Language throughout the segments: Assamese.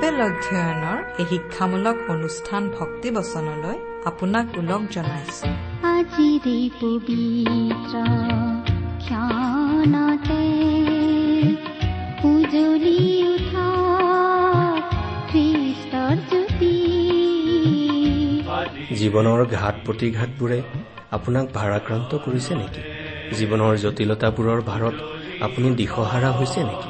বাইবেল অধ্যয়নৰ এই শিক্ষামূলক অনুষ্ঠান ভক্তিবচনলৈ আপোনাক ওলগ জনাইছো। উজলি উঠা খ্ৰীষ্টৰ জ্যোতি। জীৱনৰ ঘাট প্ৰতিঘাতবোৰে আপোনাক ভাৰাক্ৰান্ত কৰিছে নেকি? জীৱনৰ জটিলতাবোৰৰ ভাৰত আপুনি দিশহাৰা হৈছে নেকি?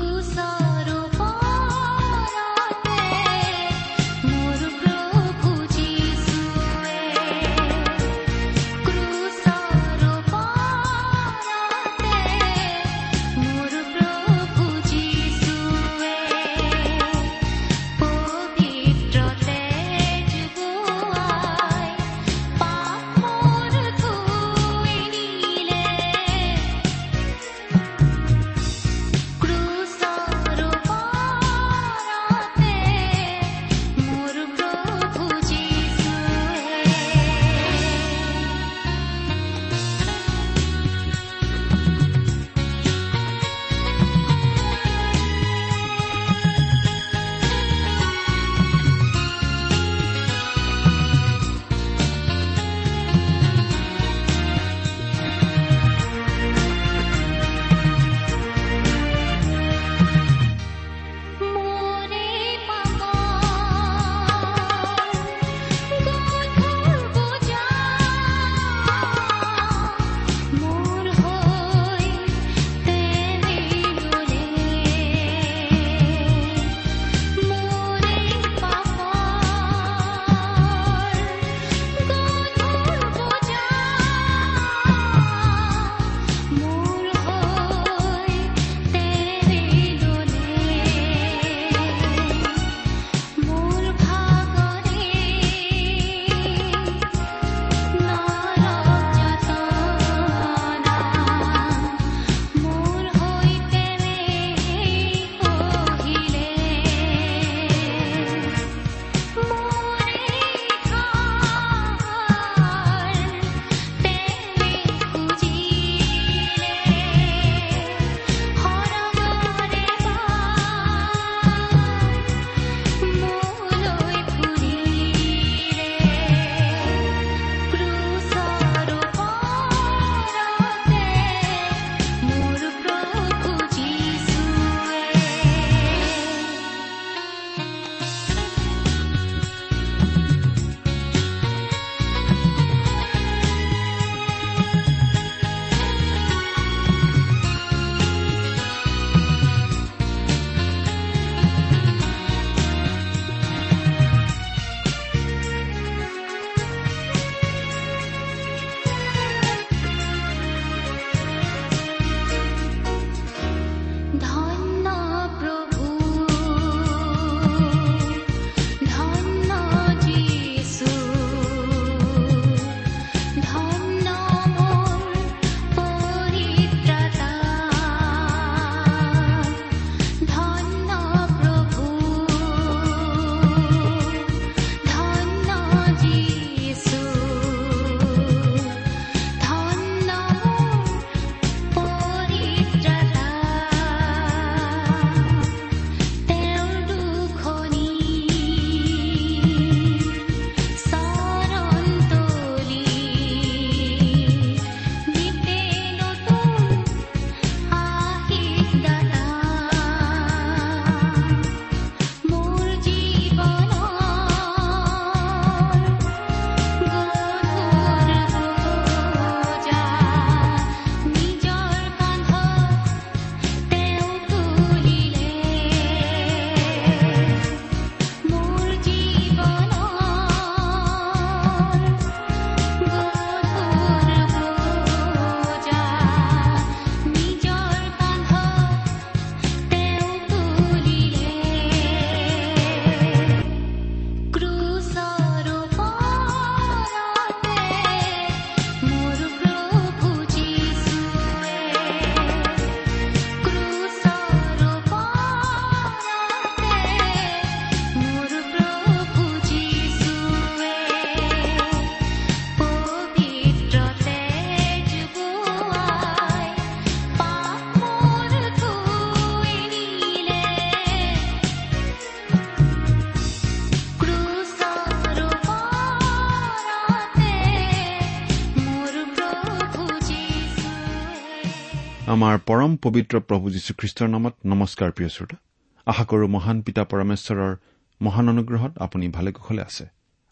আমাৰ পৰম পবিত্ৰ প্ৰভু যীশুখ্ৰীষ্টৰ নামত নমস্কাৰ প্ৰিয় শ্ৰোতা। আশা কৰো মহান পিতা পৰমেশ্বৰৰ মহান অনুগ্ৰহত আপুনি ভালে কুশলে আছে।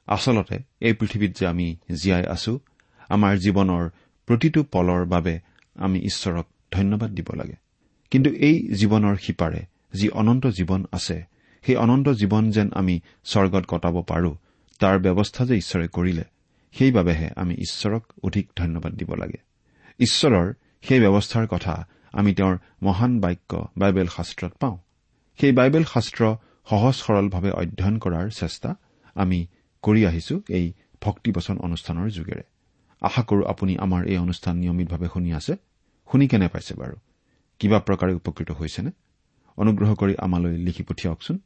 আচলতে এই পৃথিৱীত যে আমি জীয়াই আছো আমাৰ জীৱনৰ প্ৰতিটো পলৰ বাবে আমি ঈশ্বৰক ধন্যবাদ দিব লাগে। কিন্তু এই জীৱনৰ সিপাৰে যি অনন্ত জীৱন আছে সেই অনন্ত জীৱন যেন আমি স্বৰ্গত কটাব পাৰো তাৰ ব্যৱস্থা যে ঈশ্বৰে কৰিলে সেইবাবেহে আমি ঈশ্বৰক অধিক ধন্যবাদ দিব লাগে। ঈশ্বৰৰ সেই ব্যৱস্থাৰ কথা আমি তেওঁৰ মহান বাক্য বাইবেল শাস্ত্ৰত পাওঁ। সেই বাইবেল শাস্ত্ৰ সহজ সৰলভাৱে অধ্যয়ন কৰাৰ চেষ্টা আমি কৰি আহিছো এই ভক্তিবচন অনুষ্ঠানৰ যোগেৰে। আশা কৰো আপুনি আমাৰ এই অনুষ্ঠান নিয়মিতভাৱে শুনি আছে। শুনি কেনে পাইছে বাৰু? কিবা প্ৰকাৰে উপকৃত হৈছেনে? অনুগ্ৰহ কৰি আমালৈ লিখি পঠিয়াওকচোন।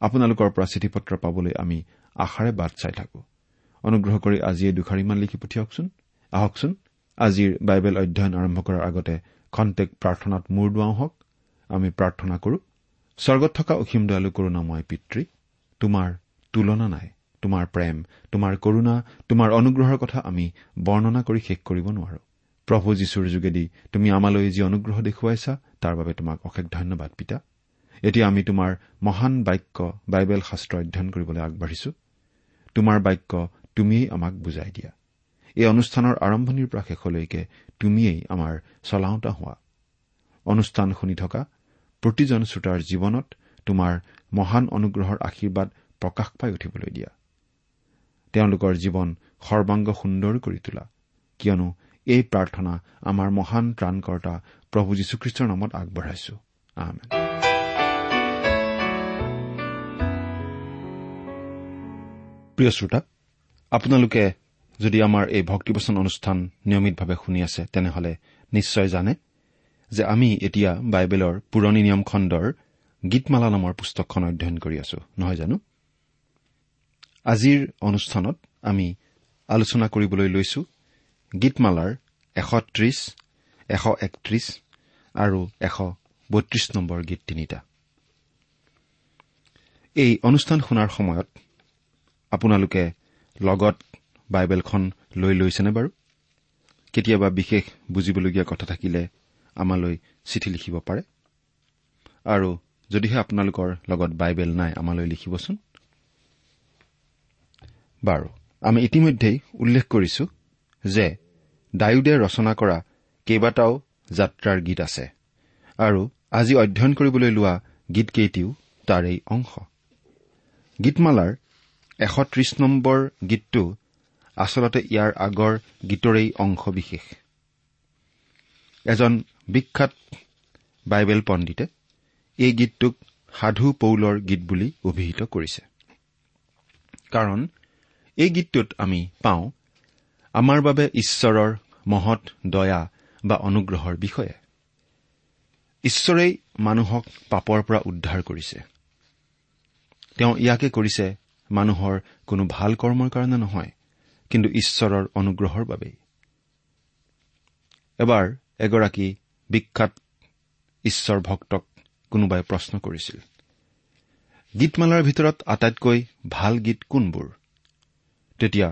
আপোনালোকৰ পৰা চিঠি পত্ৰ পাবলৈ আমি আশাৰে বাট চাই থাকো। অনুগ্ৰহ কৰি আজিয়ে দুখাৰিমান লিখি পঠিয়াওকচোন। আহকচোন। আজিৰ বাইবেল অধ্যয়ন আৰম্ভ কৰাৰ আগতে খন্তেক প্ৰাৰ্থনাত মূৰ দুৱাওঁ হওক আমি প্ৰাৰ্থনা কৰো স্বৰ্গত থকা অসীম দয়ালু কৰোণাময় পিতৃ তোমাৰ তুলনা নাই তোমাৰ প্ৰেম তোমাৰ কৰুণা তোমাৰ অনুগ্ৰহৰ কথা আমি বৰ্ণনা কৰি শেষ কৰিব নোৱাৰো। প্ৰভু যীশুৰ যোগেদি তুমি আমালৈ যি অনুগ্ৰহ দেখুৱাইছা তাৰ বাবে তোমাক অশেষ ধন্যবাদ পিতা। এতিয়া আমি তোমাৰ মহান বাক্য বাইবেল শাস্ত্ৰ অধ্যয়ন কৰিবলৈ আগবাঢ়িছো। তোমাৰ বাক্য তুমিয়েই আমাক বুজাই দিয়া। এই অনুষ্ঠানৰ আৰম্ভণিৰ পৰা শেষলৈকে তুমিয়েই আমাৰ চলাওঁতা হোৱা। অনুষ্ঠান শুনি থকা প্ৰতিজন শ্ৰোতাৰ জীৱনত তোমাৰ মহান অনুগ্ৰহৰ আশীৰ্বাদ প্ৰকাশ পাই উঠিবলৈ দিয়া। তেওঁলোকৰ জীৱন সৰ্বাংগ সুন্দৰ কৰি তোলা। কিয়নো এই প্ৰাৰ্থনা আমাৰ মহান ত্ৰাণকৰ্তা প্ৰভু যীশুখ্ৰীষ্টৰ নামত আগবঢ়াইছো। প্ৰিয় শ্ৰোতা আপোনালোকে যদি আমাৰ এই ভক্তিবচন অনুষ্ঠান নিয়মিতভাৱে শুনি আছে তেনেহলে নিশ্চয় জানে যে আমি এতিয়া বাইবেলৰ পুৰণি নিয়ম খণ্ডৰ গীতমালা নামৰ পুস্তকখন অধ্যয়ন কৰি আছো। নহয় জানো? আজিৰ অনুষ্ঠানত আমি আলোচনা কৰিবলৈ লৈছো গীতমালাৰ এশ ত্ৰিশ এশ একত্ৰিশ আৰু এশ বত্ৰিশ নম্বৰ গীত তিনিটা। এই অনুষ্ঠান শুনাৰ সময়ত আপোনালোকে লগত বাইবেলখন লৈ লৈছেনে বাৰু? কেতিয়াবা বিশেষ বুজিবলগীয়া কথা থাকিলে আমালৈ চিঠি লিখিব পাৰে? আৰু যদিহে আপোনালোকৰ লগত বাইবেল নাই আমালৈ লিখিবচোন। বাৰু আমি ইতিমধ্যেই উল্লেখ কৰিছো যে ডায়ুদে ৰচনা কৰা কেইবাটাও যাত্ৰাৰ গীত আছে আৰু আজি অধ্যয়ন কৰিবলৈ লোৱা গীতকেইটিও তাৰেই অংশ। গীতমালাৰ এশ ত্ৰিশ নম্বৰ গীতটো আচলতে ইয়াৰ আগৰ গীতৰেই অংশ বিশেষ এজন বিখ্যাত বাইবেল পণ্ডিতে এই গীতটোক সাধু পৌলৰ গীত বুলি অভিহিত কৰিছে। কাৰণ এই গীতটোত আমি পাওঁ আমাৰ বাবে ঈশ্বৰৰ মহৎ দয়া বা অনুগ্ৰহৰ বিষয়ে। ঈশ্বৰেই মানুহক পাপৰ পৰা উদ্ধাৰ কৰিছে। তেওঁ ইয়াকে কৰিছে মানুহৰ কোনো ভাল কৰ্মৰ কাৰণে নহয় কিন্তু ঈশ্বৰৰ অনুগ্ৰহৰ বাবেই। এবাৰ এগৰাকী বিখ্যাত ঈশ্বৰ ভক্তক কোনোবাই প্ৰশ্ন কৰিছিল গীতমালাৰ ভিতৰত আটাইতকৈ ভাল গীত কোনবোৰ? তেতিয়া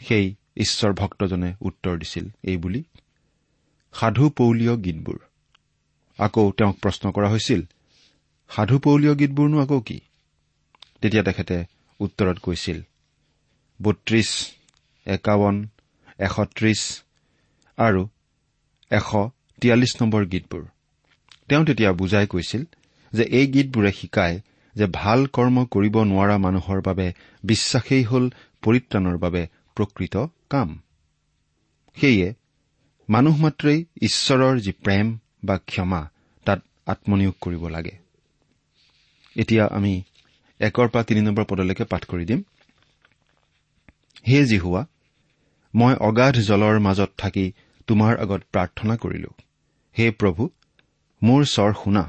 সেই ঈশ্বৰ ভক্তজনে উত্তৰ দিছিল এইবুলি সাধু পৌলীয় গীতবোৰ। আকৌ তেওঁক প্ৰশ্ন কৰা হৈছিল সাধু পৌলীয় গীতবোৰনো আকৌ কি? তেতিয়া তেখেতে উত্তৰত কৈছিল বত্ৰিশ একাৱন এশ ত্ৰিশ আৰু এশ তিয়াল্লিছ নম্বৰ গীতবোৰ। তেওঁ তেতিয়া বুজাই কৈছিল যে এই গীতবোৰে শিকায় যে ভাল কৰ্ম কৰিব নোৱাৰা মানুহৰ বাবে বিশ্বাসেই হ'ল পৰিত্ৰাণৰ বাবে প্ৰকৃত কাম। সেয়ে মানুহ মাত্ৰেই ঈশ্বৰৰ যি প্ৰেম বা ক্ষমা তাত আত্মনিয়োগ কৰিব লাগে। এতিয়া আমি একৰ পৰা তিনি নম্বৰ পদলৈকে পাঠ কৰি দিম। হে জিহুৱা মই অগাধ জলৰ মাজত থাকি তোমাৰ আগত প্ৰাৰ্থনা কৰিলো। হে প্ৰভু মোৰ স্বৰ শুনা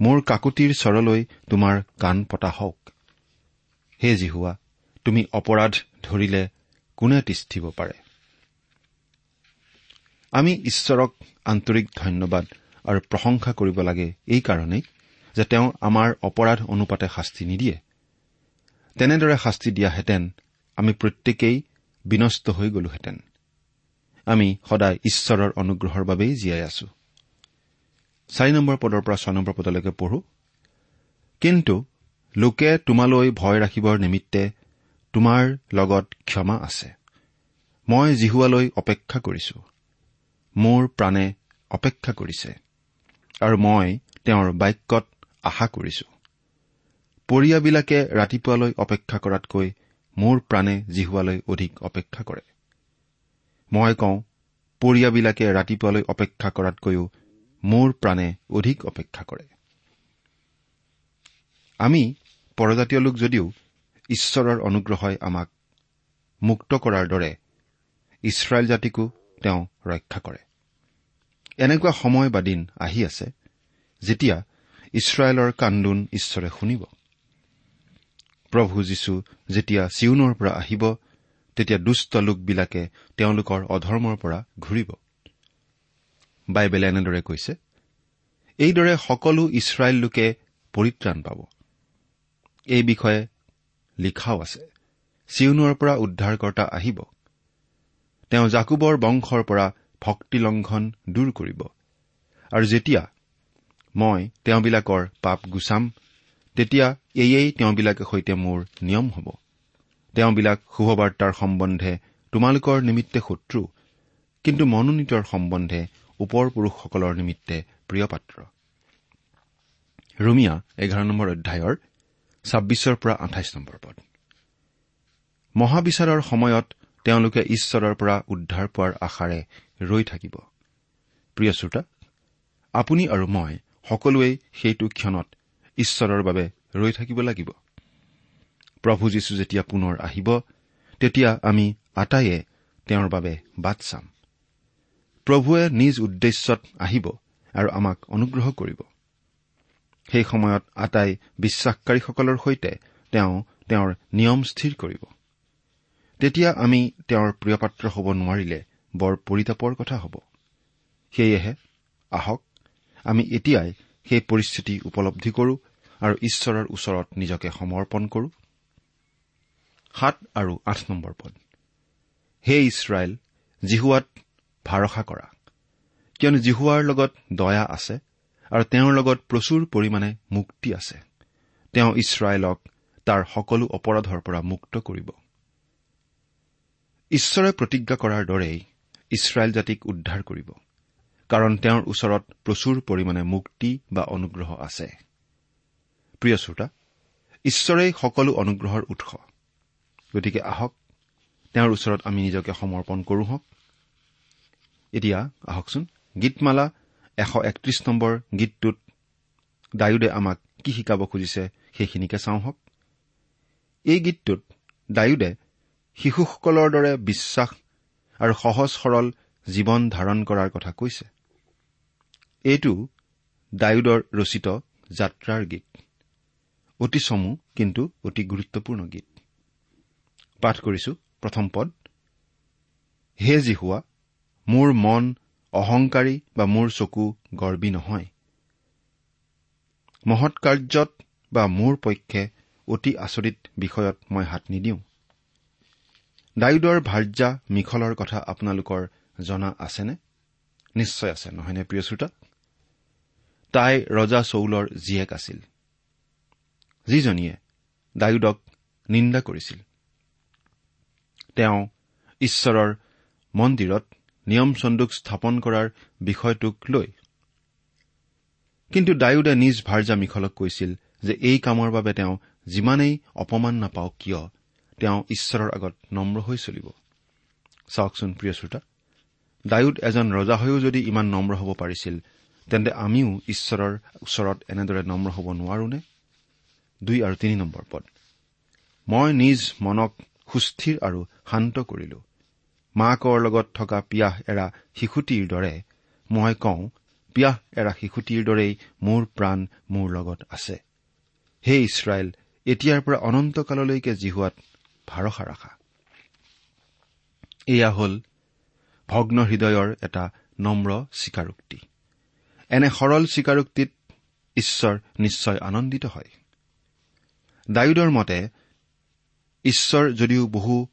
মোৰ কাকুতিৰ স্বৰলৈ তোমাৰ কাণ পতা হওক। হে জিহুৱা তুমি অপৰাধ ধৰিলে কোনে তিষ্ঠিব পাৰে? আমি ঈশ্বৰক আন্তৰিক ধন্যবাদ আৰু প্ৰশংসা কৰিব লাগে এইকাৰণেই যে তেওঁ আমাৰ অপৰাধ অনুপাতে শাস্তি নিদিয়ে। তেনেদৰে শাস্তি দিয়াহেঁতেন আমি প্ৰত্যেকেই বিনষ্ট হৈ গলোহেঁতেন। আমি সদায় ঈশ্বৰৰ অনুগ্ৰহৰ বাবেই জীয়াই আছো। চাৰি নম্বৰ পদৰ পৰা ছয় নম্বৰ পদলৈকে পঢ়ো। কিন্তু লোকে তোমালৈ ভয় ৰাখিবৰ নিমিত্তে তোমাৰ লগত ক্ষমা আছে। মই জিহুৱালৈ অপেক্ষা কৰিছো। মোৰ প্ৰাণে অপেক্ষা কৰিছে। আৰু মই তেওঁৰ বাক্যত আশা কৰিছো। পৰিয়াবিলাকে ৰাতিপুৱালৈ অপেক্ষা কৰাতকৈ মোৰ প্ৰাণে জিহুৱালৈ অধিক অপেক্ষা কৰে। মই কওঁ পৰিয়াবিলাকে ৰাতিপুৱালৈ অপেক্ষা কৰাতকৈও মোৰ প্ৰাণে অধিক অপেক্ষা কৰে। আমি পৰজাতীয় লোক যদিও ঈশ্বৰৰ অনুগ্ৰহই আমাক মুক্ত কৰাৰ দৰে ইছৰাইল জাতিকো তেওঁ ৰক্ষা কৰে। এনেকুৱা সময় বা দিন আহি আছে যেতিয়া ইছৰাইলৰ কান্দোন ঈশ্বৰে শুনিব। প্ৰভু যীশু যেতিয়া চিউনৰ পৰা আহিব তেতিয়া দুষ্ট লোকবিলাকে তেওঁলোকৰ অধৰ্মৰ পৰা ঘূৰিব। বাইবেলে এনেদৰে কৈছে এইদৰে সকলো ইছৰাইল লোকে পৰিত্ৰাণ পাব। এই বিষয়ে লিখাও আছে চিউনৰ পৰা উদ্ধাৰকৰ্তা আহিব। তেওঁ জাকুবৰ বংশৰ পৰা ভক্তিলংঘন দূৰ কৰিব। আৰু যেতিয়া মই তেওঁবিলাকৰ পাপ গুচাম তেতিয়া এয়েই তেওঁবিলাকে সৈতে মোৰ নিয়ম হ'ব। তেওঁবিলাক শুভবাৰ্তাৰ সম্বন্ধে তোমালোকৰ নিমিত্তে শত্ৰু কিন্তু মনোনীতৰ সম্বন্ধে ওপৰ পুৰুষসকলৰ নিমিত্তে প্ৰিয় পাত্ৰ ৰুমিয়া এঘাৰ নম্বৰ অধ্যায়ৰ ছাব্বিছৰ পৰা আঠাইছ নম্বৰ পদ। মহাবিচাৰৰ সময়ত তেওঁলোকে ঈশ্বৰৰ পৰা উদ্ধাৰ পোৱাৰ আশাৰে ৰৈ থাকিব। প্ৰিয় শ্ৰোতা আপুনি আৰু মই সকলোৱেই সেইটো ক্ষণত ঈশ্বৰৰ বাবে ৰৈ থাকিব লাগিব। প্ৰভু যীশু যেতিয়া পুনৰ আহিব তেতিয়া আমি আটাইয়ে তেওঁৰ বাবে বাট চাম। প্ৰভুৱে নিজ উদ্দেশ্যত আহিব আৰু আমাক অনুগ্ৰহ কৰিব। সেই সময়ত আটাই বিশ্বাসকাৰীসকলৰ সৈতে তেওঁ তেওঁৰ নিয়ম স্থিৰ কৰিব। তেতিয়া আমি তেওঁৰ প্ৰিয়পাত্ৰ হ'ব নোৱাৰিলে বৰ পৰিতাপৰ কথা হ'ব। সেয়েহে আহক আমি এতিয়াই সেই পৰিস্থিতি উপলব্ধি কৰো আৰু ঈশ্বৰৰ ওচৰত নিজকে সমৰ্পণ কৰো। সাত আৰু আঠ নম্বৰ পদ। হে ইছৰাইল জিহুৱাত ভৰসা কৰা। কিয়নো জিহুৱাৰ লগত দয়া আছে আৰু তেওঁৰ লগত প্ৰচুৰ পৰিমাণে মুক্তি আছে। তেওঁ ইছৰাইলক তাৰ সকলো অপৰাধৰ পৰা মুক্ত কৰিব। ঈশ্বৰে প্ৰতিজ্ঞা কৰাৰ দৰেই ইছৰাইল জাতিক উদ্ধাৰ কৰিব। কাৰণ তেওঁৰ ওচৰত প্ৰচুৰ পৰিমাণে মুক্তি বা অনুগ্ৰহ আছে। প্ৰিয় শ্ৰোতা ঈশ্বৰেই সকলো অনুগ্ৰহৰ উৎস। গতিকে আহক তেওঁৰ ওচৰত আমি নিজকে সমৰ্পণ কৰো হওক। এতিয়া আহকচোন গীতমালা এশ একত্ৰিশ নম্বৰ গীতটোত ডায়ুদে আমাক কি শিকাব খুজিছে সেইখিনিকে চাওঁ হওক। এই গীতটোত ডায়ুদে শিশুসকলৰ দৰে বিশ্বাস আৰু সহজ সৰল জীৱন ধাৰণ কৰাৰ কথা কৈছে। এইটো ডায়ুদৰ ৰচিত যাত্ৰাৰ গীত। অতি চমু কিন্তু অতি গুৰুত্বপূৰ্ণ গীত। পাঠ কৰিছো প্ৰথম পদ। হে জিহুৱা মোৰ মন অহংকাৰী বা মোৰ চকু গৰ্বী নহয়। মহৎ কাৰ্যত বা মোৰ পক্ষে অতি আচৰিত বিষয়ত মই হাত নিদিওঁ। ডায়ুদৰ ভাৰ্যা মিখলৰ কথা আপোনালোকৰ জনা আছেনে? নিশ্চয় আছে নহয়নে প্ৰিয় শ্ৰোতা? তাই ৰজা চৌলৰ জীয়েক আছিল। যিজনীয়ে ডায়ুদক নিন্দা কৰিছিল। তেওঁ ঈশ্বৰৰ মন্দিৰত নিয়ম চন্দুক স্থাপন কৰাৰ বিষয়টোক লৈ। কিন্তু ডায়ুদে নিজ ভাৰ্যা মিখলক কৈছিল যে এই কামৰ বাবে তেওঁ যিমানেই অপমান নাপাওক কিয় তেওঁ ঈশ্বৰৰ আগত নম্ৰ হৈ চলিব। চাওকচোন প্ৰিয় শ্ৰোতা ডায়ুদ এজন ৰজা হৈও যদি ইমান নম্ৰ হ'ব পাৰিছিল তেন্তে আমিও ঈশ্বৰৰ ওচৰত এনেদৰে নম্ৰ হ'ব নোৱাৰোনে? দুই আৰু তিনি নম্বৰ পদ। মই নিজ মনক সুস্থিৰ আৰু শান্ত কৰিলো। মাকৰ লগত থকা পিয়াহ এৰা শিশুটিৰ দৰে মই কওঁ পিয়াহ এৰা শিশুটিৰ দৰেই মোৰ প্ৰাণ মোৰ লগত আছে। হে ইছৰাইল এতিয়াৰ পৰা অনন্তকাললৈকে জিহুৱাত ভাৰসা ৰাখা। এয়া হ'ল ভগ্ন হৃদয়ৰ এটা নম্ৰ স্বীকাৰোক্তি। এনে সৰল স্বীকাৰোক্তিত ঈশ্বৰ নিশ্চয় আনন্দিত হয়। ডায়ুদৰ মতে ঈশ্বৰ যদিও বহু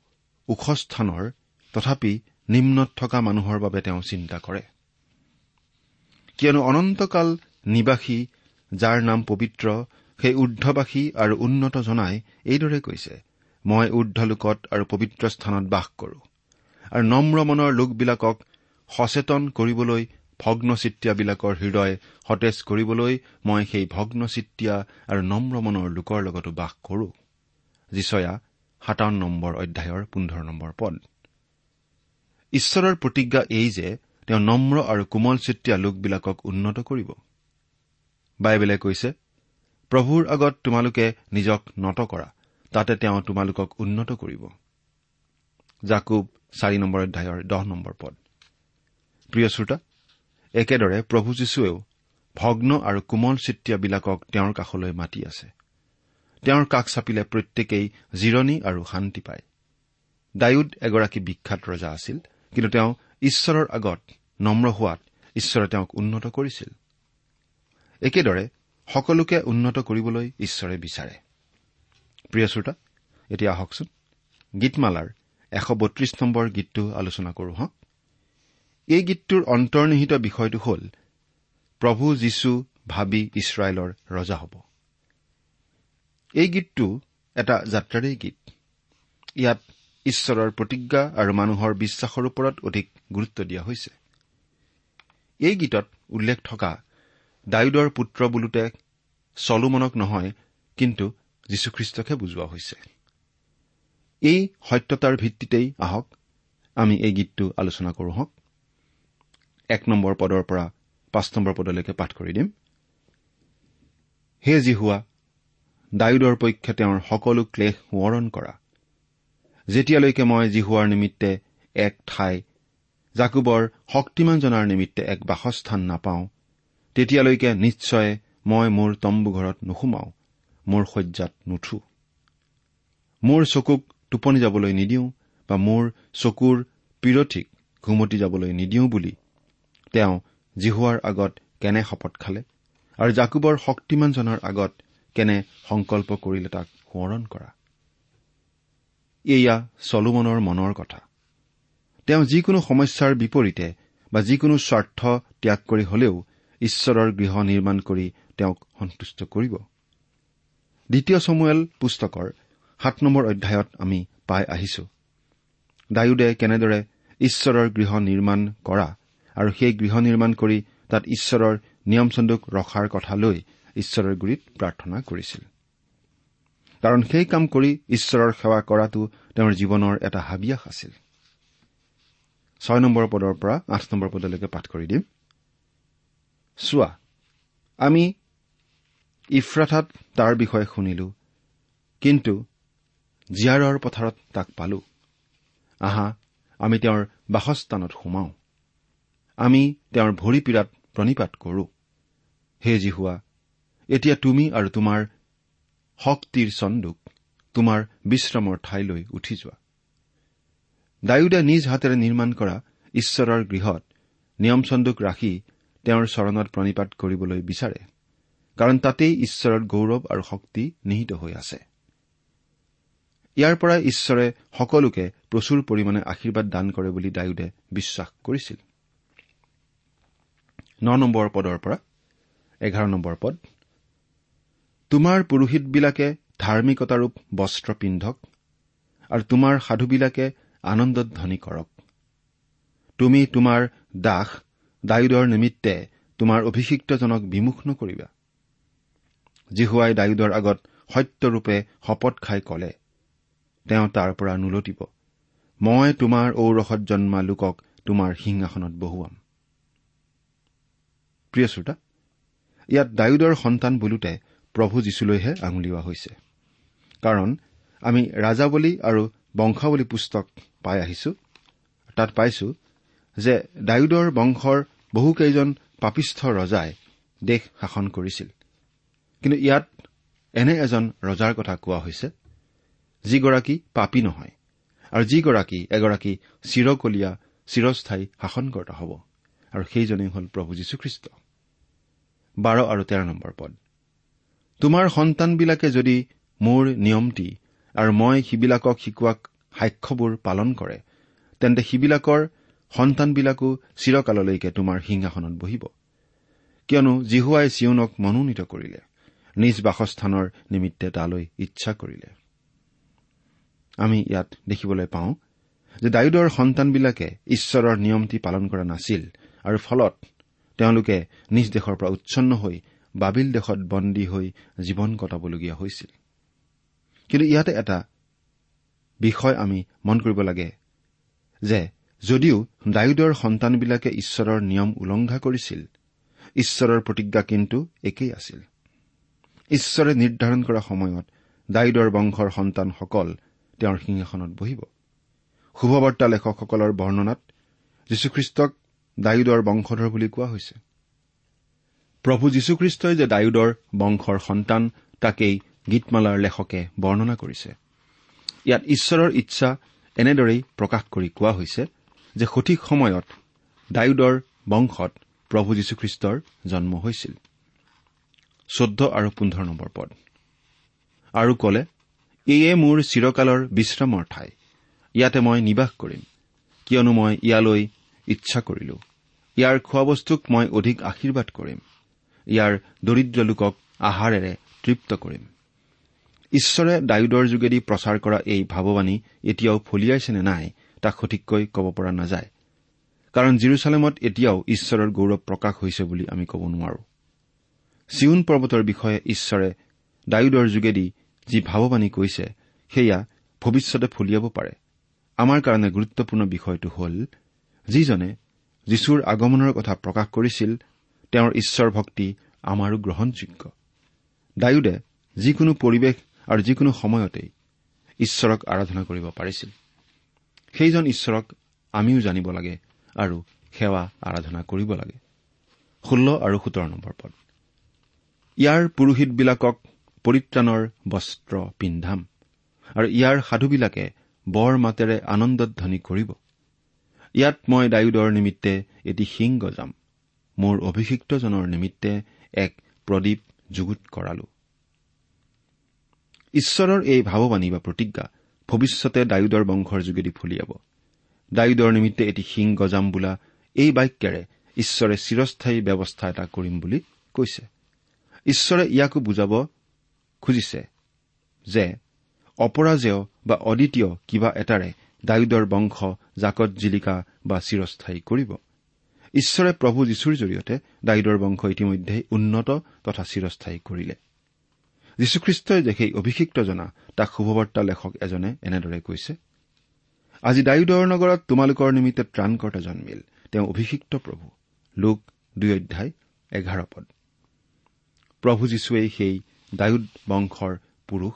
ওখ স্থানৰ তথাপি নিম্নত থকা মানুহৰ বাবে তেওঁ চিন্তা কৰে। কিয়নো অনন্তকাল নিবাসী যাৰ নাম পবিত্ৰ সেই ঊৰ্ধবাসী আৰু উন্নত জনাই এইদৰে কৈছে মই ঊৰ্ধলোকত আৰু পবিত্ৰ স্থানত বাস কৰো। আৰু নম্ৰ মনৰ লোকবিলাকক সচেতন কৰিবলৈ ভগ্নচিত্যাবিলাকৰ হৃদয় সতেজ কৰিবলৈ মই সেই ভগ্নচিত্তীয়া আৰু নম্ৰ মনৰ লোকৰ লগতো বাস কৰো। যিচয়া সাতাৱন্ন নম্বৰ অধ্যায়ৰ পোন্ধৰ নম্বৰ পদ। ঈশ্বৰৰ প্ৰতিজ্ঞা এই যে তেওঁ নম্ৰ আৰু কোমলচিত্তীয়া লোকবিলাকক উন্নত কৰিব। বাইবেলে কৈছে প্ৰভুৰ আগত তোমালোকে নিজক নত কৰা তাতে তেওঁ তোমালোকক উন্নত কৰিব। জাকুব চাৰি নম্বৰ অধ্যায়ৰ দহ নম্বৰ পদ। প্ৰিয় শ্ৰোতা একেদৰে প্ৰভু যীশুৱেও ভগ্ন আৰু কোমল চিত্তিয়াবিলাকক তেওঁৰ কাষলৈ মাতি আছে। তেওঁৰ কাষ চাপিলে প্ৰত্যেকেই জিৰণি আৰু শান্তি পায়। ডায়ুদ এগৰাকী বিখ্যাত ৰজা আছিল কিন্তু তেওঁ ঈশ্বৰৰ আগত নম্ৰ হোৱাত ঈশ্বৰে তেওঁক উন্নত কৰিছিল। একেদৰে সকলোকে উন্নত কৰিবলৈ ঈশ্বৰে বিচাৰে। প্ৰিয় শ্ৰোতা এতিয়া আহকচোন গীতমালাৰ এশ বত্ৰিশ নম্বৰ গীতটো আলোচনা কৰো হওক এই গীতটোৰ অন্তৰ্নিহিত বিষয়টো হ'ল প্ৰভু যীশু ভাবি ইছৰাইলৰ ৰজা হ'ব। এই গীতটো এটা যাত্ৰাৰেই গীত। ইয়াত ঈশ্বৰৰ প্ৰতিজ্ঞা আৰু মানুহৰ বিশ্বাসৰ ওপৰত অধিক গুৰুত্ব দিয়া হৈছে। এই গীতত উল্লেখ থকা ডায়ুদৰ পুত্ৰ বোলোতে চলোমনক নহয় কিন্তু যীশুখ্ৰীষ্টকহে বুজোৱা হৈছে। এই সত্যতাৰ ভিত্তিতেই আহক আমি এই গীতটো আলোচনা কৰো হওক এক নম্বৰ পদৰ পৰা পাঁচ নম্বৰ পদলৈকে পাঠ কৰি দিম। হে জিহুৱা ডায়ুদৰ পক্ষে তেওঁৰ সকলো ক্লেশ সোঁৱৰণ কৰা। যেতিয়ালৈকে মই জিহুৱাৰ নিমিত্তে এক ঠাই জাকুবৰ শক্তিমানজনাৰ নিমিত্তে এক বাসস্থান নাপাওঁ তেতিয়ালৈকে নিশ্চয় মই মোৰ তম্বুঘৰত নুসুমাওঁ মোৰ শয্যাত নুঠো। মোৰ চকুক টোপনি যাবলৈ নিদিওঁ বা মোৰ চকুৰ পিৰঠিক ঘুমতি যাবলৈ নিদিওঁ বুলি তেওঁ জিহুৱাৰ আগত কেনে শপত খালে আৰু জাকুবৰ শক্তিমানজনৰ আগত কেনে সংকল্প কৰিলে তাক সোঁৱৰণ কৰা? এয়া চলোমনৰ মনৰ কথা। তেওঁ যিকোনো সমস্যাৰ বিপৰীতে বা যিকোনো স্বাৰ্থ ত্যাগ কৰি হলেও ঈশ্বৰৰ গৃহ নিৰ্মাণ কৰি তেওঁক সন্তুষ্ট কৰিব। দ্বিতীয় চমুৱেল পুস্তকৰ সাত নম্বৰ অধ্যায়ত আমি পাই আহিছো। ডায়ুদে কেনেদৰে ঈশ্বৰৰ গৃহ নিৰ্মাণ কৰা আৰু সেই গৃহ নিৰ্মাণ কৰি তাত ঈশ্বৰৰ নিয়ম চন্দুক ৰখাৰ কথা লৈ ঈশ্বৰৰ গুৰিত প্ৰাৰ্থনা কৰিছিল। কাৰণ সেই কাম কৰি ঈশ্বৰৰ সেৱা কৰাটো তেওঁৰ জীৱনৰ এটা হাবিয়াস আছিল। ছয় নম্বৰ পদৰ পৰা আঠ নম্বৰ পদলৈকে পাঠ কৰি দিম। চোৱা আমি ইফ্ৰাথাত তাৰ বিষয়ে শুনিলো কিন্তু জীয়াৰৰ পথাৰত তাক পালো। আহা আমি তেওঁৰ বাসস্থানত সোমাওঁ। আমি তেওঁৰ ভৰিপীড়াত প্ৰণিপাত কৰো। হে জিহুৱা এতিয়া তুমি আৰু তোমাৰ শক্তিৰ চন্দুক তোমাৰ বিশ্ৰামৰ ঠাইলৈ উঠি যোৱা। ডায়ুদে নিজ হাতেৰে নিৰ্মাণ কৰা ঈশ্বৰৰ গৃহত নিয়ম চন্দুক ৰাখি তেওঁৰ চৰণত প্ৰণিপাত কৰিবলৈ বিচাৰে কাৰণ তাতেই ঈশ্বৰৰ গৌৰৱ আৰু শক্তি নিহিত হৈ আছে। ইয়াৰ পৰাই ঈশ্বৰে সকলোকে প্ৰচুৰ পৰিমাণে আশীৰ্বাদ দান কৰে বুলি ডায়ুদে বিশ্বাস কৰিছিল। ন নম্বৰ পদৰ পৰা এঘাৰ নম্বৰ পদ। তোমাৰ পুৰোহিতবিলাকে ধাৰ্মিকতাৰূপ বস্ত্ৰ পিন্ধক আৰু তোমাৰ সাধুবিলাকে আনন্দধ্বনি কৰক। তুমি তোমাৰ দাস ডায়ুদৰ নিমিত্তে তোমাৰ অভিষিক্তজনক বিমুখ নকৰিবা। জিহুৱাই ডায়ুদৰ আগত সত্যৰূপে শপত খাই কলে তেওঁ তাৰ পৰা নোলটিব। মই তোমাৰ ঔৰসত জন্মা লোকক তোমাৰ সিংহাসনত বহুৱাম। প্ৰিয় শ্ৰোতা ইয়াত ডায়ুদৰ সন্তান বোলোতে প্ৰভু যীশুলৈহে আঙুলিওৱা হৈছে। কাৰণ আমি ৰাজাৱলী আৰু বংশাৱলী পুস্তক পাই আহিছো। তাত পাইছো যে ডায়ুদৰ বংশৰ বহুকেইজন পাপিষ্ঠ ৰজাই দেশ শাসন কৰিছিল। কিন্তু ইয়াত এনে এজন ৰজাৰ কথা কোৱা হৈছে যিগৰাকী পাপী নহয় আৰু যিগৰাকী এগৰাকী চিৰকলীয়া চিৰস্থায়ী শাসনকৰ্তা হ'ব। আৰু সেইজনেই হ'ল প্ৰভু যীশুখ্ৰীষ্ট। বাৰ আৰু তেৰ নম্বৰ পদ। তোমাৰ সন্তানবিলাকে যদি মোৰ নিয়মটি আৰু মই সিবিলাকক শিকোৱা সাক্ষ্যবোৰ পালন কৰে তেন্তে সিবিলাকৰ সন্তানবিলাকো চিৰকাললৈকে তোমাৰ সিংহাসনত বহিব। কিয়নো জিহুৱাই চিয়নক মনোনীত কৰিলে নিজ বাসস্থানৰ নিমিত্তে তালৈ ইচ্ছা কৰিলে। আমি ইয়াত দেখিবলৈ পাওঁ যে ডায়ুদৰ সন্তানবিলাকে ঈশ্বৰৰ নিয়মটি পালন কৰা নাছিল আৰু ফলত তেওঁলোকে নিজ দেশৰ পৰা উচ্ছন্ন হৈ বাবিল দেশত বন্দী হৈ জীৱন কটাবলগীয়া হৈছিল। কিন্তু ইয়াতে এটা বিষয় আমি মন কৰিব লাগে যে যদিও ডায়ুদৰ সন্তানবিলাকে ঈশ্বৰৰ নিয়ম উলংঘা কৰিছিল ঈশ্বৰৰ প্ৰতিজ্ঞা কিন্তু একেই আছিল। ঈশ্বৰে নিৰ্ধাৰণ কৰা সময়ত ডায়ুদৰ বংশৰ সন্তানসকল তেওঁৰ সিংহাসনত বহিব। শুভবাৰ্তা লেখকসকলৰ বৰ্ণনাত যীশুখ্ৰীষ্টক ডায়ুদৰ বংশধৰ বুলি কোৱা হৈছে। প্ৰভু যীশুখ্ৰীষ্টই যে ডায়ুদৰ বংশৰ সন্তান তাকেই গীতমালাৰ লেখকে বৰ্ণনা কৰিছে। ইয়াত ঈশ্বৰৰ ইচ্ছা এনেদৰেই প্ৰকাশ কৰি কোৱা হৈছে যে সঠিক সময়ত ডায়ুদৰ বংশত প্ৰভু যীশুখ্ৰীষ্টৰ জন্ম হৈছিল। চৈধ্য আৰু পোন্ধৰ নম্বৰ পদ। আৰু কলে এয়ে মোৰ চিৰকালৰ বিশ্ৰামৰ ঠাই। ইয়াতে মই নিবাস কৰিম। কিয়নো মই ইয়ালৈ ইচ্ছা কৰিলো। ইয়াৰ খোৱাবস্তুক মই অধিক আশীৰ্বাদ কৰিম। ইয়াৰ দৰিদ্ৰ লোকক আহাৰেৰে তৃপ্ত কৰিম। ঈশ্বৰে ডায়ুদৰ যোগেদি প্ৰচাৰ কৰা এই ভাৱবাণী এতিয়াও ফলিয়াইছে নে নাই তাক সঠিককৈ ক'ব পৰা নাযায়। কাৰণ জিৰচালেমত এতিয়াও ঈশ্বৰৰ গৌৰৱ প্ৰকাশ হৈছে বুলি আমি ক'ব নোৱাৰো। চিউন পৰ্বতৰ বিষয়ে ঈশ্বৰে ডায়ুদৰ যোগেদি যি ভাৱবাণী কৈছে সেয়া ভৱিষ্যতে ফলিয়াব পাৰে। আমাৰ কাৰণে গুৰুত্বপূৰ্ণ বিষয়টো হ'ল যিজনে যীশুৰ আগমনৰ কথা প্ৰকাশ কৰিছিল তেওঁৰ ঈশ্বৰ ভক্তি আমাৰো গ্ৰহণযোগ্য। ডায়ুদে যিকোনো পৰিৱেশ আৰু যিকোনো সময়তেই ঈশ্বৰক আৰাধনা কৰিব পাৰিছিল। সেইজন ঈশ্বৰক আমিও জানিব লাগে আৰু সেৱা আৰাধনা কৰিব লাগে। ষোল্ল আৰু সোতৰ নম্বৰ পদ। ইয়াৰ পুৰোহিতবিলাকক পৰিত্ৰাণৰ বস্ত্ৰ পিন্ধাম আৰু ইয়াৰ সাধুবিলাকে বৰ মাতেৰে আনন্দধ্বনি কৰিব। ইয়াত মই ডায়ুদৰ নিমিত্তে এটি শিং গজাম। মোৰ অভিষিক্তজনৰ নিমিত্তে এক প্ৰদীপ যুগুত কৰালো। ঈশ্বৰৰ এই ভাৱবাণী বা প্ৰতিজ্ঞা ভৱিষ্যতে ডায়ুদৰ বংশৰ যোগেদি ফলিয়াব। ডায়ুদৰ নিমিত্তে এটি শিং গজাম বোলা এই বাক্যেৰে ঈশ্বৰে চিৰস্থায়ী ব্যৱস্থা এটা কৰিম বুলি কৈছে। ঈশ্বৰে ইয়াকো বুজাব খুজিছে যে অপৰাজেয় বা অদ্বিতীয় কিবা এটাৰে ডায়ুদৰ বংশ জাকত জিলিকা বা চিৰস্থায়ী কৰিব। ঈশ্বৰে প্ৰভু যীশুৰ জৰিয়তে ডায়ুদৰ বংশ ইতিমধ্যেই উন্নত তথা চিৰস্থায়ী কৰিলে। যীশুখ্ৰীষ্টই যে সেই অভিষিক্ত জনা তাক শুভবাৰ্তা লেখক এজনে এনেদৰে কৈছে আজি ডায়ুদৰ নগৰত তোমালোকৰ নিমিত্তে ত্ৰাণকৰ্তা জন্মিল তেওঁ অভিষিক্ত প্ৰভু। লোক দুই অধ্যায় এঘাৰ পদ। প্ৰভু যীশুৱেই সেই ডায়ুদ বংশৰ পুৰুষ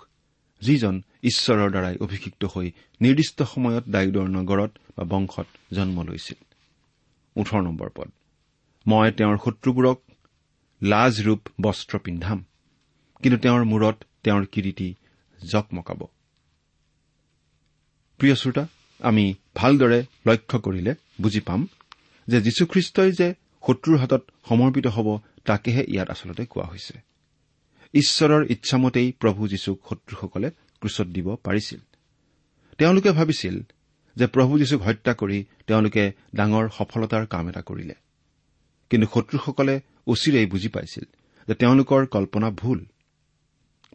যিজন ঈশ্বৰৰ দ্বাৰাই অভিষিক্ত হৈ নিৰ্দিষ্ট সময়ত ডায়ুদৰ নগৰত বা বংশত জন্ম লৈছিল। পদ। মই তেওঁৰ শত্ৰুবোৰক লাজৰূপ বস্ত্ৰ পিন্ধাম কিন্তু তেওঁৰ মূৰত তেওঁৰ কিৰিটি জকমকাব প্ৰিয় শ্ৰোতা আমি ভালদৰে লক্ষ্য কৰিলে বুজি পাম যে যীশুখ্ৰীষ্টই যে শত্ৰুৰ হাতত সমৰ্পিত হ'ব তাকেহে ইয়াত আচলতে কোৱা হৈছে। ঈশ্বৰৰ ইচ্ছামতেই প্ৰভু যীশুক শত্ৰুসকলে ক্ৰুচত দিব পাৰিছিল। তেওঁলোকে ভাবিছিল যে প্ৰভু যীশুক হত্যা কৰি তেওঁলোকে ডাঙৰ সফলতাৰ কাম এটা কৰিলে। কিন্তু শত্ৰুসকলে অচিৰেই বুজি পাইছিল যে তেওঁলোকৰ কল্পনা ভুল।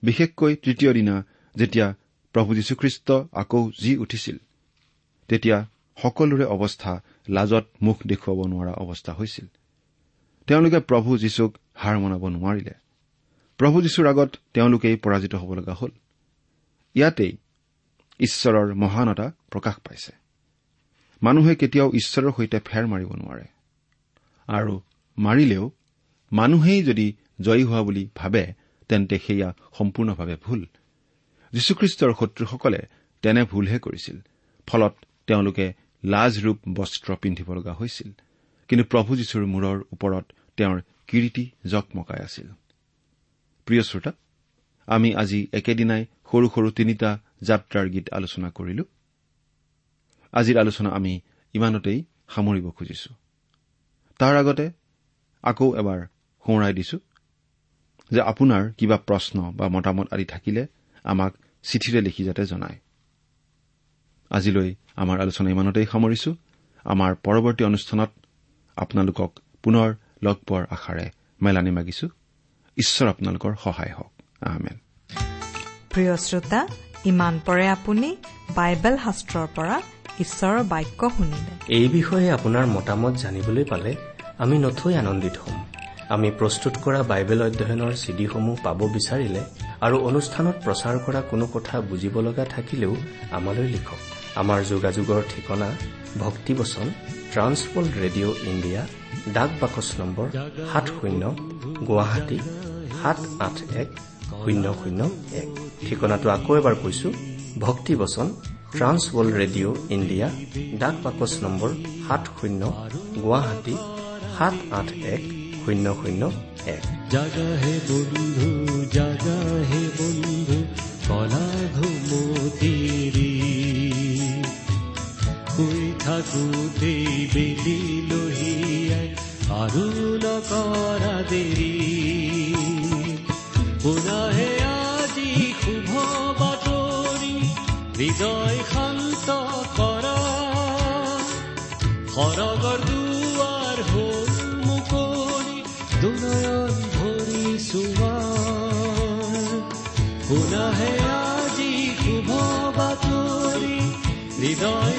বিশেষকৈ তৃতীয় দিনা যেতিয়া প্ৰভু যীশুখ্ৰীষ্ট আকৌ জি উঠিছিল তেতিয়া সকলোৰে অৱস্থা লাজত মুখ দেখুৱাব নোৱাৰা অৱস্থা হৈছিল। তেওঁলোকে প্ৰভু যীশুক হাৰ মনাব নোৱাৰিলে। প্ৰভু যীশুৰ আগত তেওঁলোকেই পৰাজিত হ'ব লগা হ'ল। ইয়াতেই ঈশ্বৰৰ মহানতা প্ৰকাশ পাইছে। মানুহে কেতিয়াও ঈশ্বৰৰ সৈতে ফেৰ মাৰিব নোৱাৰে। আৰু মাৰিলেও মানুহেই যদি জয়ী হোৱা বুলি ভাবে তেন্তে সেয়া সম্পূৰ্ণভাৱে ভুল। যীশুখ্ৰীষ্টৰ শত্ৰুসকলে তেনে ভুলহে কৰিছিল। ফলত তেওঁলোকে লাজৰূপ বস্ত্ৰ পিন্ধিব লগা হৈছিল। কিন্তু প্ৰভু যীশুৰ মূৰৰ ওপৰত তেওঁৰ কিৰিটি জকমকাই আছিল। প্ৰিয় শ্ৰোতা আমি আজি একেদিনাই সৰু সৰু তিনিটা যাত্ৰাৰ গীত আলোচনা কৰিলো। আজিৰ আলোচনা আমি ইমানতেই সামৰিব খুজিছো। তাৰ আগতে আকৌ এবাৰ সোঁৱৰাই দিছো যে আপোনাৰ কিবা প্ৰশ্ন বা মতামত আদি থাকিলে আমাক চিঠিৰে লিখি যাতে জনায়। আজিলৈ আমাৰ আলোচনা ইমানতেই সামৰিছো। আমাৰ পৰৱৰ্তী অনুষ্ঠানত আপোনালোকক পুনৰ লগ পোৱাৰ আশাৰে মেলানি মাগিছো। ঈশ্বৰ আপোনালোকৰ সহায় হওক। আহমেন প্ৰিয় শ্ৰোতা ইমান পৰে আপুনি বাইবেল শাস্ত্ৰৰ পৰা ঈশ্বৰৰ বাক্য শুনিলে। এই বিষয়ে আপোনাৰ মতামত জানিবলৈ পালে আমি নথৈ আনন্দিত হ'ম। আমি প্ৰস্তুত কৰা বাইবেল অধ্যয়নৰ চিডিসমূহ পাব বিচাৰিলে আৰু অনুষ্ঠানত প্ৰচাৰ কৰা কোনো কথা বুজিব লগা থাকিলেও আমালৈ লিখক। আমাৰ যোগাযোগৰ ঠিকনা ভক্তিবচন ট্ৰান্সৱৰ্ল্ড ৰেডিঅ' ইণ্ডিয়া ডাক বাকচ নম্বৰ সাত শূন্য গুৱাহাটী সাত আঠ এক শূন্য শূন্য এক। ঠিকনাটো আকৌ এবাৰ কৈছো ভক্তিবচন ট্ৰান্স ৱৰ্ল্ড ৰেডিঅ' ইণ্ডিয়া ডাক বাকচ নম্বৰ সাত শূন্য গুৱাহাটী সাত আঠ এক শূন্য শূন্য এক। জাগা হে বন্ধু জাগা হে বন্ধু কলা ঘুমতিৰি শুই থাকোতেই বেলি লহিয়াই আৰু নকৰা দেৰি পুনাহে আজি শুভ বাতৰি হৃদয় শান্ত কৰা সৰগৰ দুৱাৰ হ'ল মুকলি দুনয়ন ভৰি চোৱা শুনাহে আজি শুভ বাতৰি হৃদয়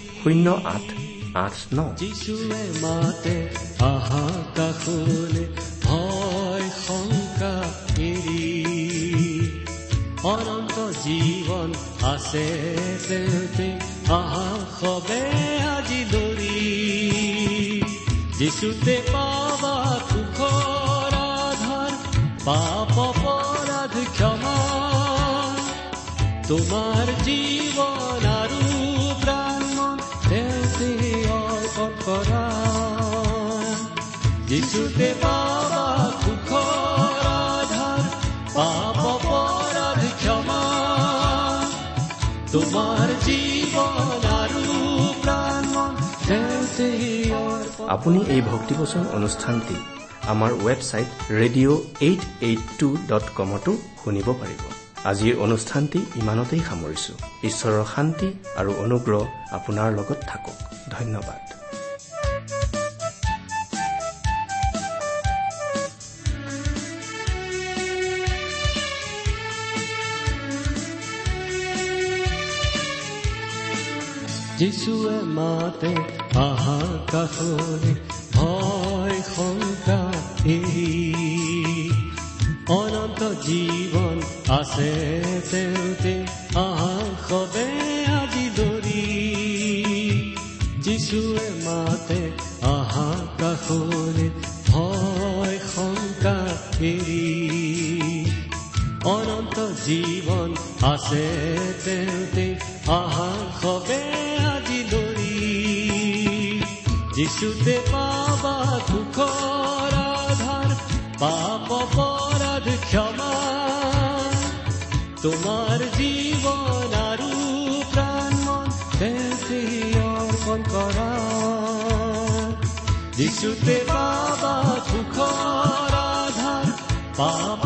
শূন্য আঠ আঠ ন। যিচুৱে মাতে আহা কাষলে ভয় শংকা এৰি। অনন্ত জীৱন আছে তেতে আহা সবে আজি দৰি। যিচুতে পাবা সুখৰ আধাৰ পাপ অপৰাধ ক্ষমা। তোমাৰ জীৱন যিচুতে পাবা পাপ ক্ষমা তোমাৰ জীৱন আৰু প্ৰাণ আপুনি এই ভক্তিবচন অনুষ্ঠানটি আমাৰ website radio' eight eight two dot কমতো শুনিব পাৰিব। আজিৰ অনুষ্ঠানটি ইমানতেই সামৰিছো। ঈশ্বৰৰ শান্তি আৰু অনুগ্ৰহ আপোনাৰ লগত থাকক। ধন্যবাদ। যিচুৱে মাতে আহা কাষলে ভয় শংকা অনন্ত জীৱন আছে তেওঁতে আহা সবে আজি দৰি যিচুৱে মাতে আহা কাষলে ভয় শংকা এৰি অনন্ত জীৱন আছে তেওঁতে যিচুতে পাবা সুখৰ আধাৰ পাপ অপৰাধ ক্ষমা। তোমাৰ জীৱন আৰু প্ৰাণ অৰ্পণ কৰা। যিচুতে পাবা সুখৰ আধাৰ পাপ